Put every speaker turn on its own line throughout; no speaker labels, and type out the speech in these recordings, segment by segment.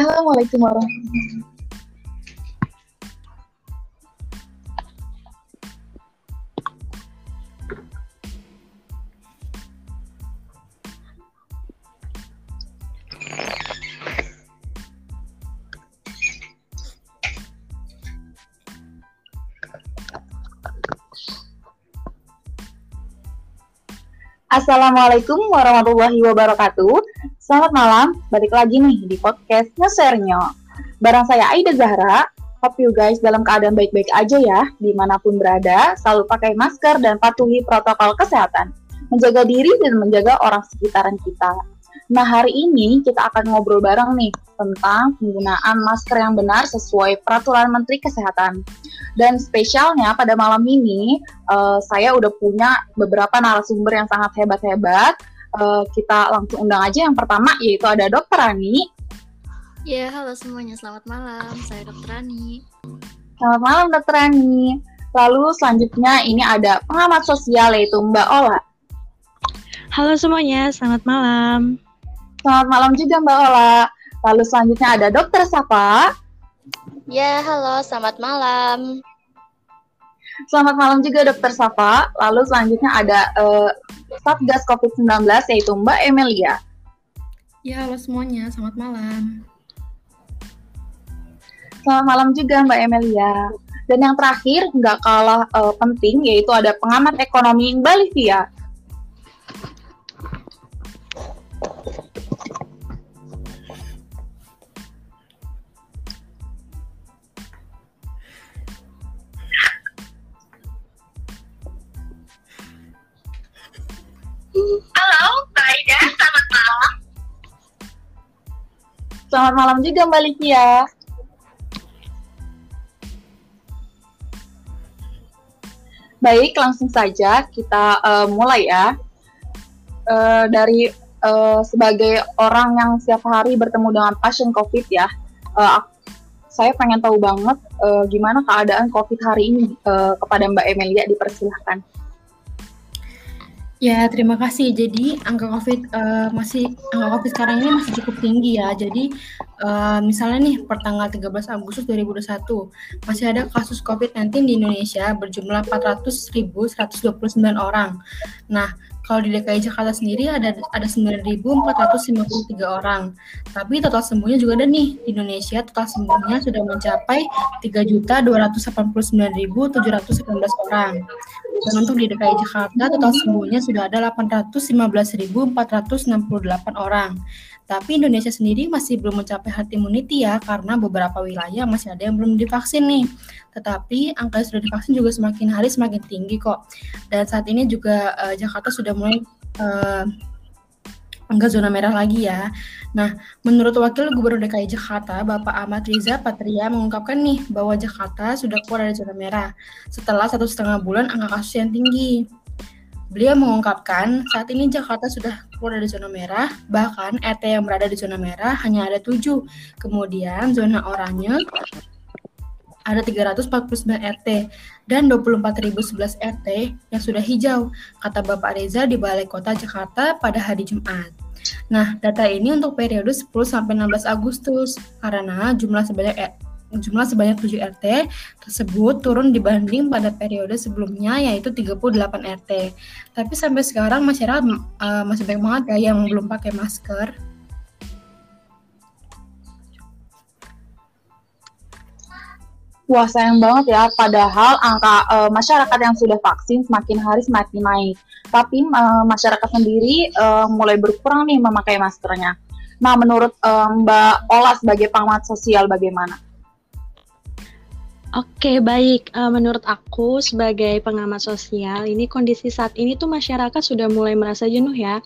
Assalamualaikum warahmatullahi wabarakatuh. Assalamualaikum warahmatullahi wabarakatuh. Selamat malam, balik lagi nih di podcast Ngesernya. Barang saya Aida Zahra, hope you guys dalam keadaan baik-baik aja ya, di mana pun berada, selalu pakai masker dan patuhi protokol kesehatan. Menjaga diri dan menjaga orang sekitaran kita. Nah, hari ini kita akan ngobrol bareng nih tentang penggunaan masker yang benar sesuai peraturan Menteri Kesehatan. Dan spesialnya pada malam ini uh, saya udah punya beberapa narasumber yang sangat hebat-hebat. Uh, kita langsung undang aja yang pertama yaitu ada Dokter Rani.
Ya, halo semuanya. Selamat malam. Saya Dokter Rani.
Selamat malam Dokter Rani. Lalu selanjutnya ini ada pengamat sosial yaitu Mbak Ola.
Halo semuanya, selamat malam.
Selamat malam juga Mbak Ola. Lalu selanjutnya ada Dokter Safa.
Ya, halo, selamat malam.
Selamat malam juga Dokter Safa. Lalu selanjutnya ada uh, Satgas COVID-19 yaitu Mbak Emilia.
Ya, halo semuanya. Selamat malam.
Selamat malam juga Mbak Emilia. Dan yang terakhir, nggak kalah uh, penting, yaitu ada pengamat ekonomi Mbak Livia.
Selamat malam
juga Mbak Livia. Baik, langsung saja kita uh, mulai ya. Uh, dari uh, sebagai orang yang setiap hari bertemu dengan pasien COVID ya, uh, saya pengen tahu banget uh, gimana keadaan COVID hari ini uh, kepada Mbak Emilia dipersilahkan.
Ya, terima kasih. Jadi angka COVID uh, masih angka COVID sekarang ini masih cukup tinggi ya. Jadi uh, misalnya nih per tanggal 13 Agustus 2021 masih ada kasus COVID-19 di Indonesia berjumlah 400.129 orang. Nah, kalau di DKI Jakarta sendiri ada ada 9.453 orang. Tapi total sembuhnya juga ada nih di Indonesia total sembuhnya sudah mencapai 3.289.719 orang. Dan untuk di DKI Jakarta total sembuhnya sudah ada 815.468 orang. Tapi Indonesia sendiri masih belum mencapai herd immunity ya karena beberapa wilayah masih ada yang belum divaksin nih. Tetapi angka yang sudah divaksin juga semakin hari semakin tinggi kok. Dan saat ini juga uh, Jakarta sudah mulai uh, zona merah lagi ya. Nah, menurut Wakil Gubernur DKI Jakarta, Bapak Ahmad Riza Patria mengungkapkan nih bahwa Jakarta sudah keluar dari zona merah setelah satu setengah bulan angka kasus yang tinggi. Beliau mengungkapkan saat ini Jakarta sudah keluar dari zona merah, bahkan RT yang berada di zona merah hanya ada tujuh. Kemudian zona oranye ada 349 RT dan 24.011 RT yang sudah hijau, kata Bapak Reza di Balai Kota Jakarta pada hari Jumat. Nah, data ini untuk periode 10 sampai 16 Agustus karena jumlah sebanyak jumlah sebanyak 7 RT tersebut turun dibanding pada periode sebelumnya yaitu 38 RT. Tapi sampai sekarang masyarakat uh, masih banyak banget ya yang belum pakai masker.
Wah sayang banget ya, padahal angka uh, masyarakat yang sudah vaksin semakin hari semakin naik. Tapi uh, masyarakat sendiri uh, mulai berkurang nih memakai maskernya. Nah, menurut uh, Mbak Ola sebagai pengamat sosial bagaimana?
Oke, baik. Uh, menurut aku sebagai pengamat sosial, ini kondisi saat ini tuh masyarakat sudah mulai merasa jenuh ya.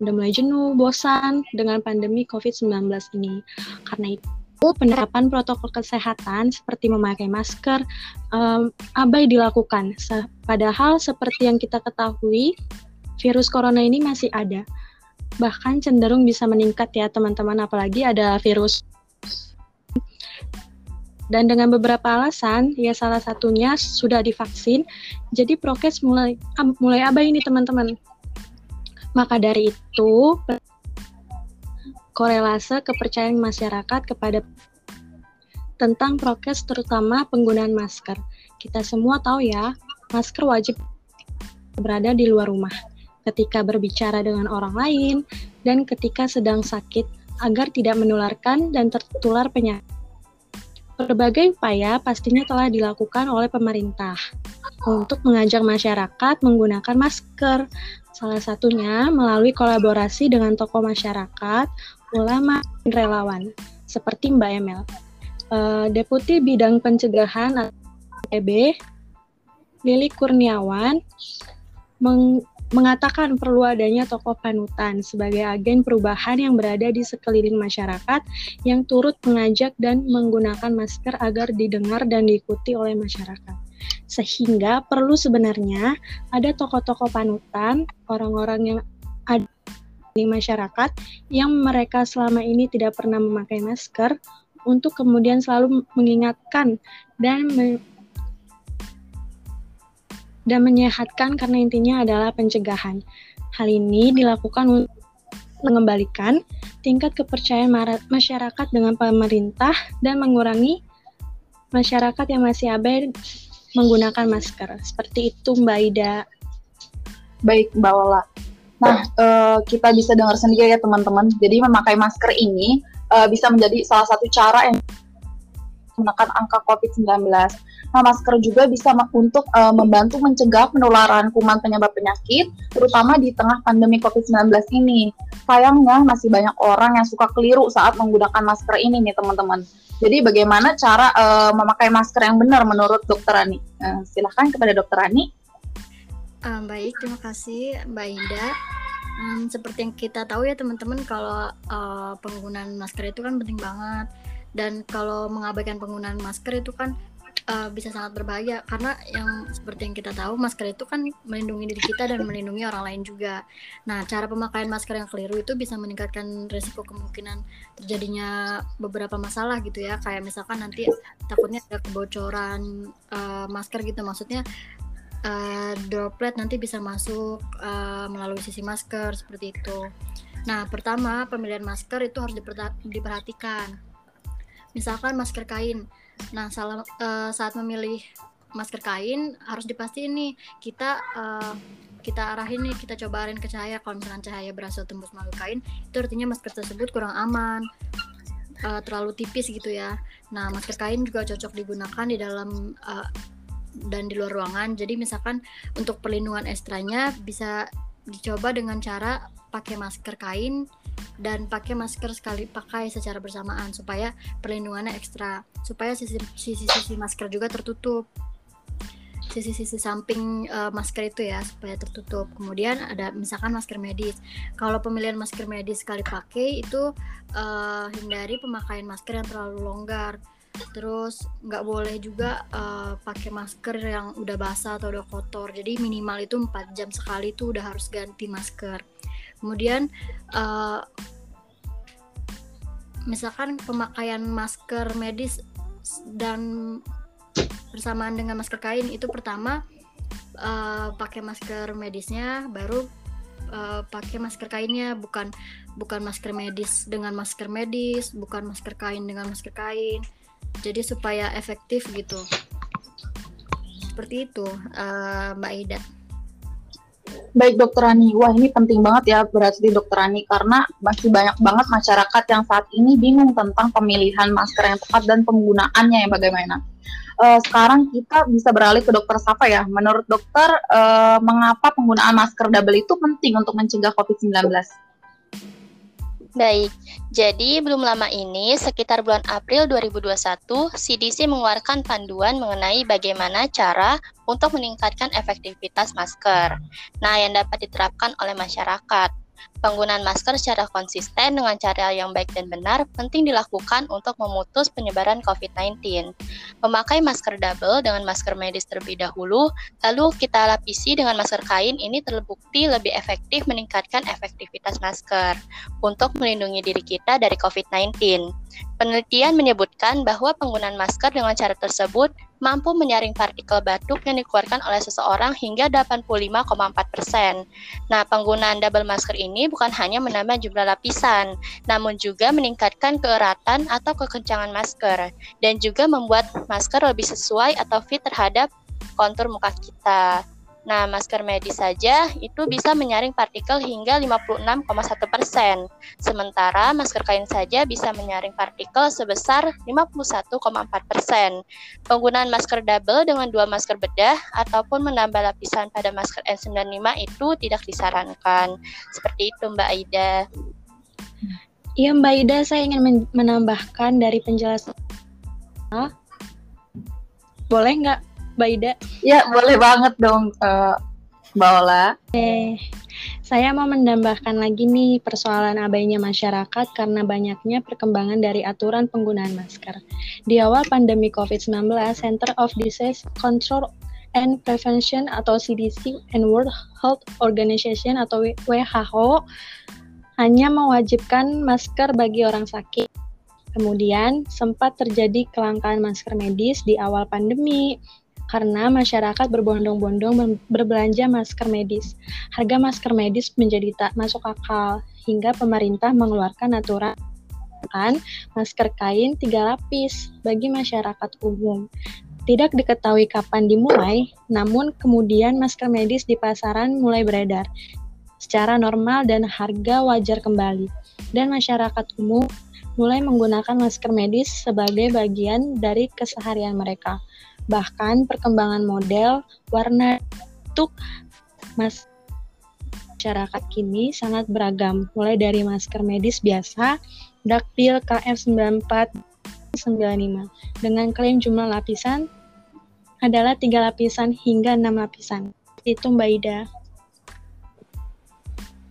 Udah mulai jenuh, bosan dengan pandemi COVID-19 ini. Karena itu penerapan protokol kesehatan seperti memakai masker um, abai dilakukan. Se padahal seperti yang kita ketahui, virus corona ini masih ada. Bahkan cenderung bisa meningkat ya teman-teman, apalagi ada virus dan dengan beberapa alasan, ya salah satunya sudah divaksin, jadi prokes mulai mulai abai ini teman-teman. Maka dari itu, korelase kepercayaan masyarakat kepada tentang prokes terutama penggunaan masker. Kita semua tahu ya, masker wajib berada di luar rumah ketika berbicara dengan orang lain dan ketika sedang sakit agar tidak menularkan dan tertular penyakit. Berbagai upaya pastinya telah dilakukan oleh pemerintah untuk mengajak masyarakat menggunakan masker. Salah satunya melalui kolaborasi dengan tokoh masyarakat, ulama, dan relawan, seperti Mbak Emel. Uh, Deputi Bidang Pencegahan EB, Lili Kurniawan, meng mengatakan perlu adanya tokoh panutan sebagai agen perubahan yang berada di sekeliling masyarakat yang turut mengajak dan menggunakan masker agar didengar dan diikuti oleh masyarakat. Sehingga perlu sebenarnya ada tokoh-tokoh panutan, orang-orang yang ada di masyarakat yang mereka selama ini tidak pernah memakai masker untuk kemudian selalu mengingatkan dan dan menyehatkan karena intinya adalah pencegahan. Hal ini dilakukan untuk mengembalikan tingkat kepercayaan masyarakat dengan pemerintah dan mengurangi masyarakat yang masih abai menggunakan masker. Seperti itu Mbak Ida.
Baik Mbak Lola. Nah, uh, kita bisa dengar sendiri ya teman-teman. Jadi memakai masker ini uh, bisa menjadi salah satu cara yang menekan angka COVID-19. Nah, masker juga bisa untuk uh, membantu mencegah penularan kuman penyebab penyakit, terutama di tengah pandemi COVID-19 ini. Sayangnya masih banyak orang yang suka keliru saat menggunakan masker ini nih teman-teman. Jadi bagaimana cara uh, memakai masker yang benar menurut Dokter Rani? Uh, silahkan kepada Dokter Rani.
Um, baik, terima kasih Mbak Ida. Um, seperti yang kita tahu ya teman-teman, kalau uh, penggunaan masker itu kan penting banget dan kalau mengabaikan penggunaan masker itu kan uh, bisa sangat berbahaya karena yang seperti yang kita tahu masker itu kan melindungi diri kita dan melindungi orang lain juga. Nah, cara pemakaian masker yang keliru itu bisa meningkatkan risiko kemungkinan terjadinya beberapa masalah gitu ya, kayak misalkan nanti takutnya ada kebocoran uh, masker gitu, maksudnya uh, droplet nanti bisa masuk uh, melalui sisi masker seperti itu. Nah, pertama pemilihan masker itu harus diperhatikan. Misalkan masker kain nah salah uh, saat memilih masker kain harus dipastiin nih kita uh, kita arahin nih kita cobain ke cahaya. Kalau misalkan cahaya berasal tembus melalui kain itu artinya masker tersebut kurang aman uh, terlalu tipis gitu ya. Nah masker kain juga cocok digunakan di dalam uh, dan di luar ruangan. Jadi misalkan untuk perlindungan ekstranya bisa dicoba dengan cara pakai masker kain dan pakai masker sekali pakai secara bersamaan supaya perlindungannya ekstra supaya sisi-sisi masker juga tertutup. Sisi-sisi samping uh, masker itu ya supaya tertutup. Kemudian ada misalkan masker medis. Kalau pemilihan masker medis sekali pakai itu uh, hindari pemakaian masker yang terlalu longgar terus nggak boleh juga uh, pakai masker yang udah basah atau udah kotor. Jadi minimal itu 4 jam sekali itu udah harus ganti masker. Kemudian uh, misalkan pemakaian masker medis dan bersamaan dengan masker kain itu pertama uh, pakai masker medisnya baru uh, pakai masker kainnya. Bukan bukan masker medis dengan masker medis bukan masker kain dengan masker kain jadi supaya efektif gitu seperti itu uh, Mbak Ida
Baik dokter Rani, wah ini penting banget ya berarti dokter Rani karena masih banyak banget masyarakat yang saat ini bingung tentang pemilihan masker yang tepat dan penggunaannya yang bagaimana. Uh, sekarang kita bisa beralih ke dokter Safa ya. Menurut dokter, uh, mengapa penggunaan masker double itu penting untuk mencegah COVID-19?
Baik, jadi belum lama ini, sekitar bulan April 2021, CDC mengeluarkan panduan mengenai bagaimana cara untuk meningkatkan efektivitas masker. Nah, yang dapat diterapkan oleh masyarakat. Penggunaan masker secara konsisten dengan cara yang baik dan benar penting dilakukan untuk memutus penyebaran COVID-19. Memakai masker double dengan masker medis terlebih dahulu, lalu kita lapisi dengan masker kain ini terbukti lebih efektif meningkatkan efektivitas masker untuk melindungi diri kita dari COVID-19. Penelitian menyebutkan bahwa penggunaan masker dengan cara tersebut mampu menyaring partikel batuk yang dikeluarkan oleh seseorang hingga 85,4 persen. Nah, penggunaan double masker ini bukan hanya menambah jumlah lapisan, namun juga meningkatkan keeratan atau kekencangan masker, dan juga membuat masker lebih sesuai atau fit terhadap kontur muka kita. Nah, masker medis saja itu bisa menyaring partikel hingga 56,1 persen. Sementara masker kain saja bisa menyaring partikel sebesar 51,4 persen. Penggunaan masker double dengan dua masker bedah ataupun menambah lapisan pada masker N95 itu tidak disarankan. Seperti itu Mbak Aida.
Iya Mbak Ida, saya ingin menambahkan dari penjelasan. Boleh nggak Mbak Ida?
Ya, boleh banget dong, uh, Mbak Ola.
Oke, saya mau menambahkan lagi nih persoalan abainya masyarakat karena banyaknya perkembangan dari aturan penggunaan masker. Di awal pandemi COVID-19, Center of Disease Control and Prevention atau CDC and World Health Organization atau WHO hanya mewajibkan masker bagi orang sakit. Kemudian sempat terjadi kelangkaan masker medis di awal pandemi karena masyarakat berbondong-bondong berbelanja masker medis. Harga masker medis menjadi tak masuk akal hingga pemerintah mengeluarkan aturan kan masker kain tiga lapis bagi masyarakat umum. Tidak diketahui kapan dimulai, namun kemudian masker medis di pasaran mulai beredar secara normal dan harga wajar kembali. Dan masyarakat umum mulai menggunakan masker medis sebagai bagian dari keseharian mereka. Bahkan perkembangan model, warna, untuk masyarakat kini sangat beragam, mulai dari masker medis biasa, daktil KF9495, dengan klaim jumlah lapisan adalah tiga lapisan hingga enam lapisan. Itu Mbak Ida.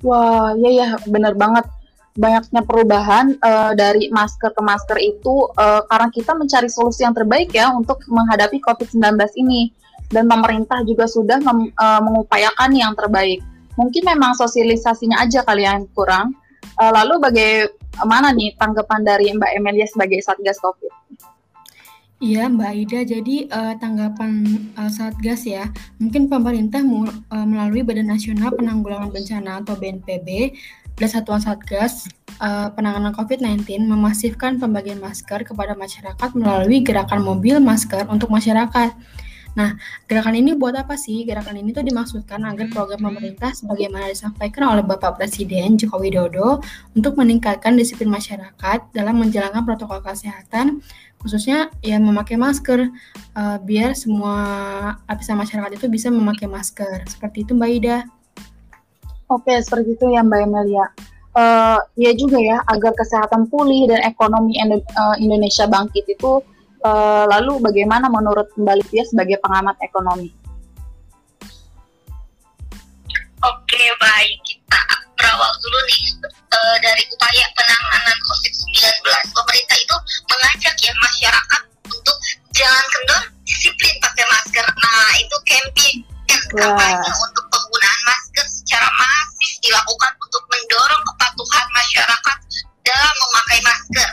Wah, iya ya, benar banget banyaknya perubahan uh, dari masker ke masker itu uh, karena kita mencari solusi yang terbaik ya untuk menghadapi COVID-19 ini dan pemerintah juga sudah mem, uh, mengupayakan yang terbaik. Mungkin memang sosialisasinya aja kalian kurang. Uh, lalu bagaimana nih tanggapan dari Mbak Emilia sebagai Satgas COVID?
Iya Mbak Ida, jadi uh, tanggapan uh, Satgas ya, mungkin pemerintah uh, melalui Badan Nasional Penanggulangan Bencana atau BNPB dan Satuan Satgas uh, Penanganan COVID-19 memasifkan pembagian masker kepada masyarakat melalui gerakan mobil masker untuk masyarakat. Nah, gerakan ini buat apa sih? Gerakan ini tuh dimaksudkan agar program pemerintah sebagaimana disampaikan oleh Bapak Presiden Joko Widodo untuk meningkatkan disiplin masyarakat dalam menjalankan protokol kesehatan, khususnya ya memakai masker, uh, biar semua lapisan masyarakat itu bisa memakai masker. Seperti itu Mbak Ida.
Oke, seperti itu ya Mbak Emilia. Uh, ya juga ya, agar kesehatan pulih dan ekonomi eh, Indonesia bangkit itu, uh, lalu bagaimana menurut Mbak Livia sebagai pengamat ekonomi?
Oke, baik. Kita berawal dulu nih uh, dari upaya penanganan COVID-19. Pemerintah itu mengajak ya masyarakat untuk jangan kendor, disiplin pakai masker. Nah, itu campaign kampanye untuk masker secara masif dilakukan untuk mendorong kepatuhan masyarakat dalam memakai masker.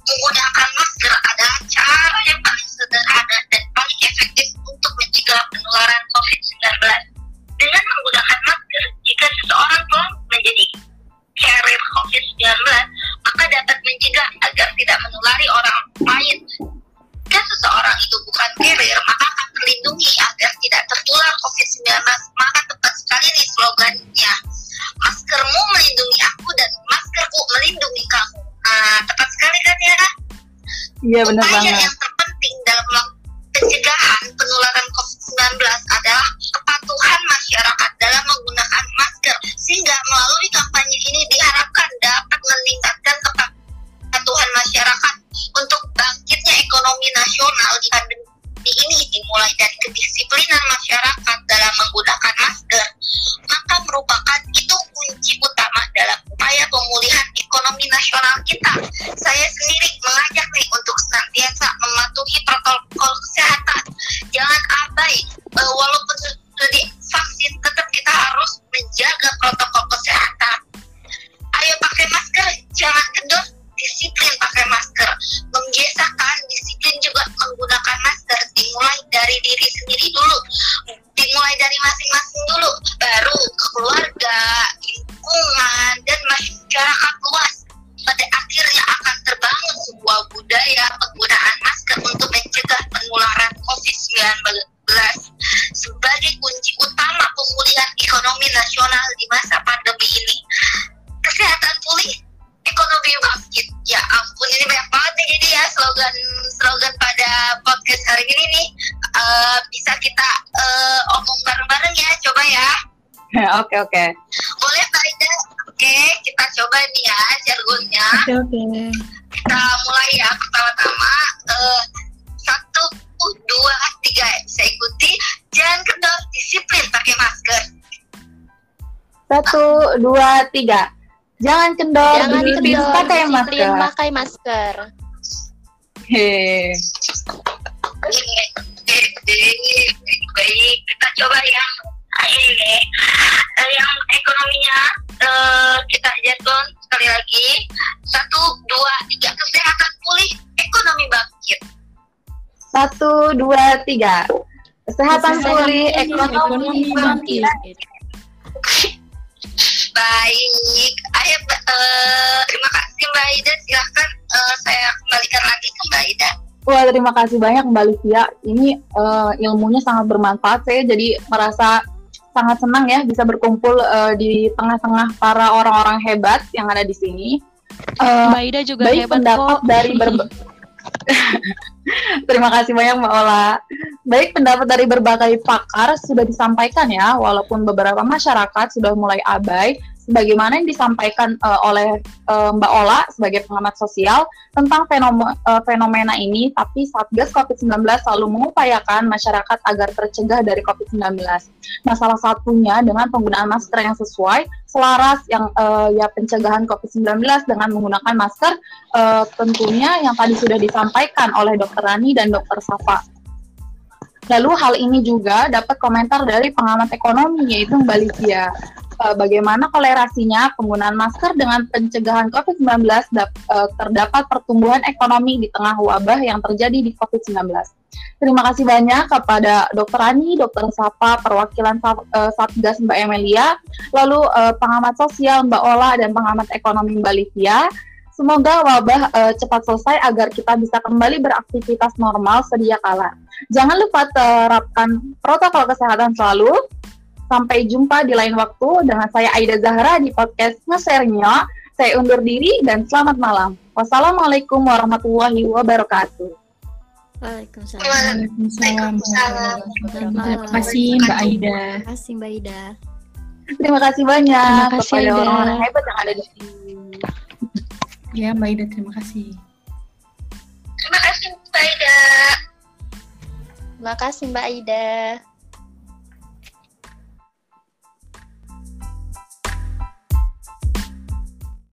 Menggunakan masker adalah cara yang paling sederhana dan
Iya benar banget.
Eh, bisa kita eh, omong bareng-bareng ya, coba ya.
Oke oke.
Boleh Mbak Ida? Oke, kita coba nih ya jargonnya.
Oke oke.
Kita mulai ya pertama-tama. Eh, satu, dua, tiga. Saya ikuti. Jangan kendor, disiplin pakai masker.
Satu, dua, tiga. Jangan kendor,
Jangan
disiplin
kendor,
pakai
disiplin
masker.
pakai masker.
Baik, kita coba yang ini. Eh, Yang ekonominya eh, kita jargon sekali lagi. Satu, dua, tiga. Kesehatan pulih, ekonomi bangkit.
Satu, dua, tiga. Kesehatan pulih, ekonomi bangkit.
Baik, ayo eh, terima kasih Mbak Ida. Silahkan eh, saya kembalikan lagi ke Mbak Ida.
Wah, terima kasih banyak Mbak Livia. Ini eh, ilmunya sangat bermanfaat. Saya jadi merasa sangat senang ya bisa berkumpul eh, di tengah-tengah para orang-orang hebat yang ada di sini. Eh,
Mbak Ida juga
baik
hebat
pendapat
kok.
dari Terima kasih banyak Mbak Ola. Baik pendapat dari berbagai pakar sudah disampaikan ya, walaupun beberapa masyarakat sudah mulai abai, sebagaimana yang disampaikan eh, oleh eh, Mbak Ola sebagai pengamat sosial tentang fenomena, fenomena ini, tapi Satgas COVID-19 selalu mengupayakan masyarakat agar tercegah dari COVID-19. Nah, salah satunya dengan penggunaan masker yang sesuai, selaras yang eh, ya pencegahan COVID-19 dengan menggunakan masker eh, tentunya yang tadi sudah disampaikan oleh Dr. Rani dan Dr. Safa. Lalu hal ini juga dapat komentar dari pengamat ekonomi yaitu Mbak Livia. Eh, bagaimana kolerasinya penggunaan masker dengan pencegahan COVID-19 dap- eh, terdapat pertumbuhan ekonomi di tengah wabah yang terjadi di COVID-19. Terima kasih banyak kepada Dr. Rani, Dr. Sapa, perwakilan eh, Satgas Mbak Emilia, lalu pengamat sosial Mbak Ola dan pengamat ekonomi Mbak Livia. Semoga wabah eh, cepat selesai agar kita bisa kembali beraktivitas normal sedia kala. Jangan lupa terapkan protokol kesehatan selalu. Sampai jumpa di lain waktu dengan saya Aida Zahra di podcast Ngesernya. Saya undur diri dan selamat malam. Wassalamualaikum warahmatullahi wabarakatuh.
Waalaikumsalam.
Waalaikumsalam.
Waalaikumsalam.
Terima kasih Mbak Aida.
Terima kasih Mbak Ida.
Terima kasih banyak
Terima kasih,
kepada
Aida.
orang-orang hebat yang ada di sini.
Ya Mbak Aida terima kasih.
Terima kasih Mbak Ida.
Terima kasih Mbak Ida.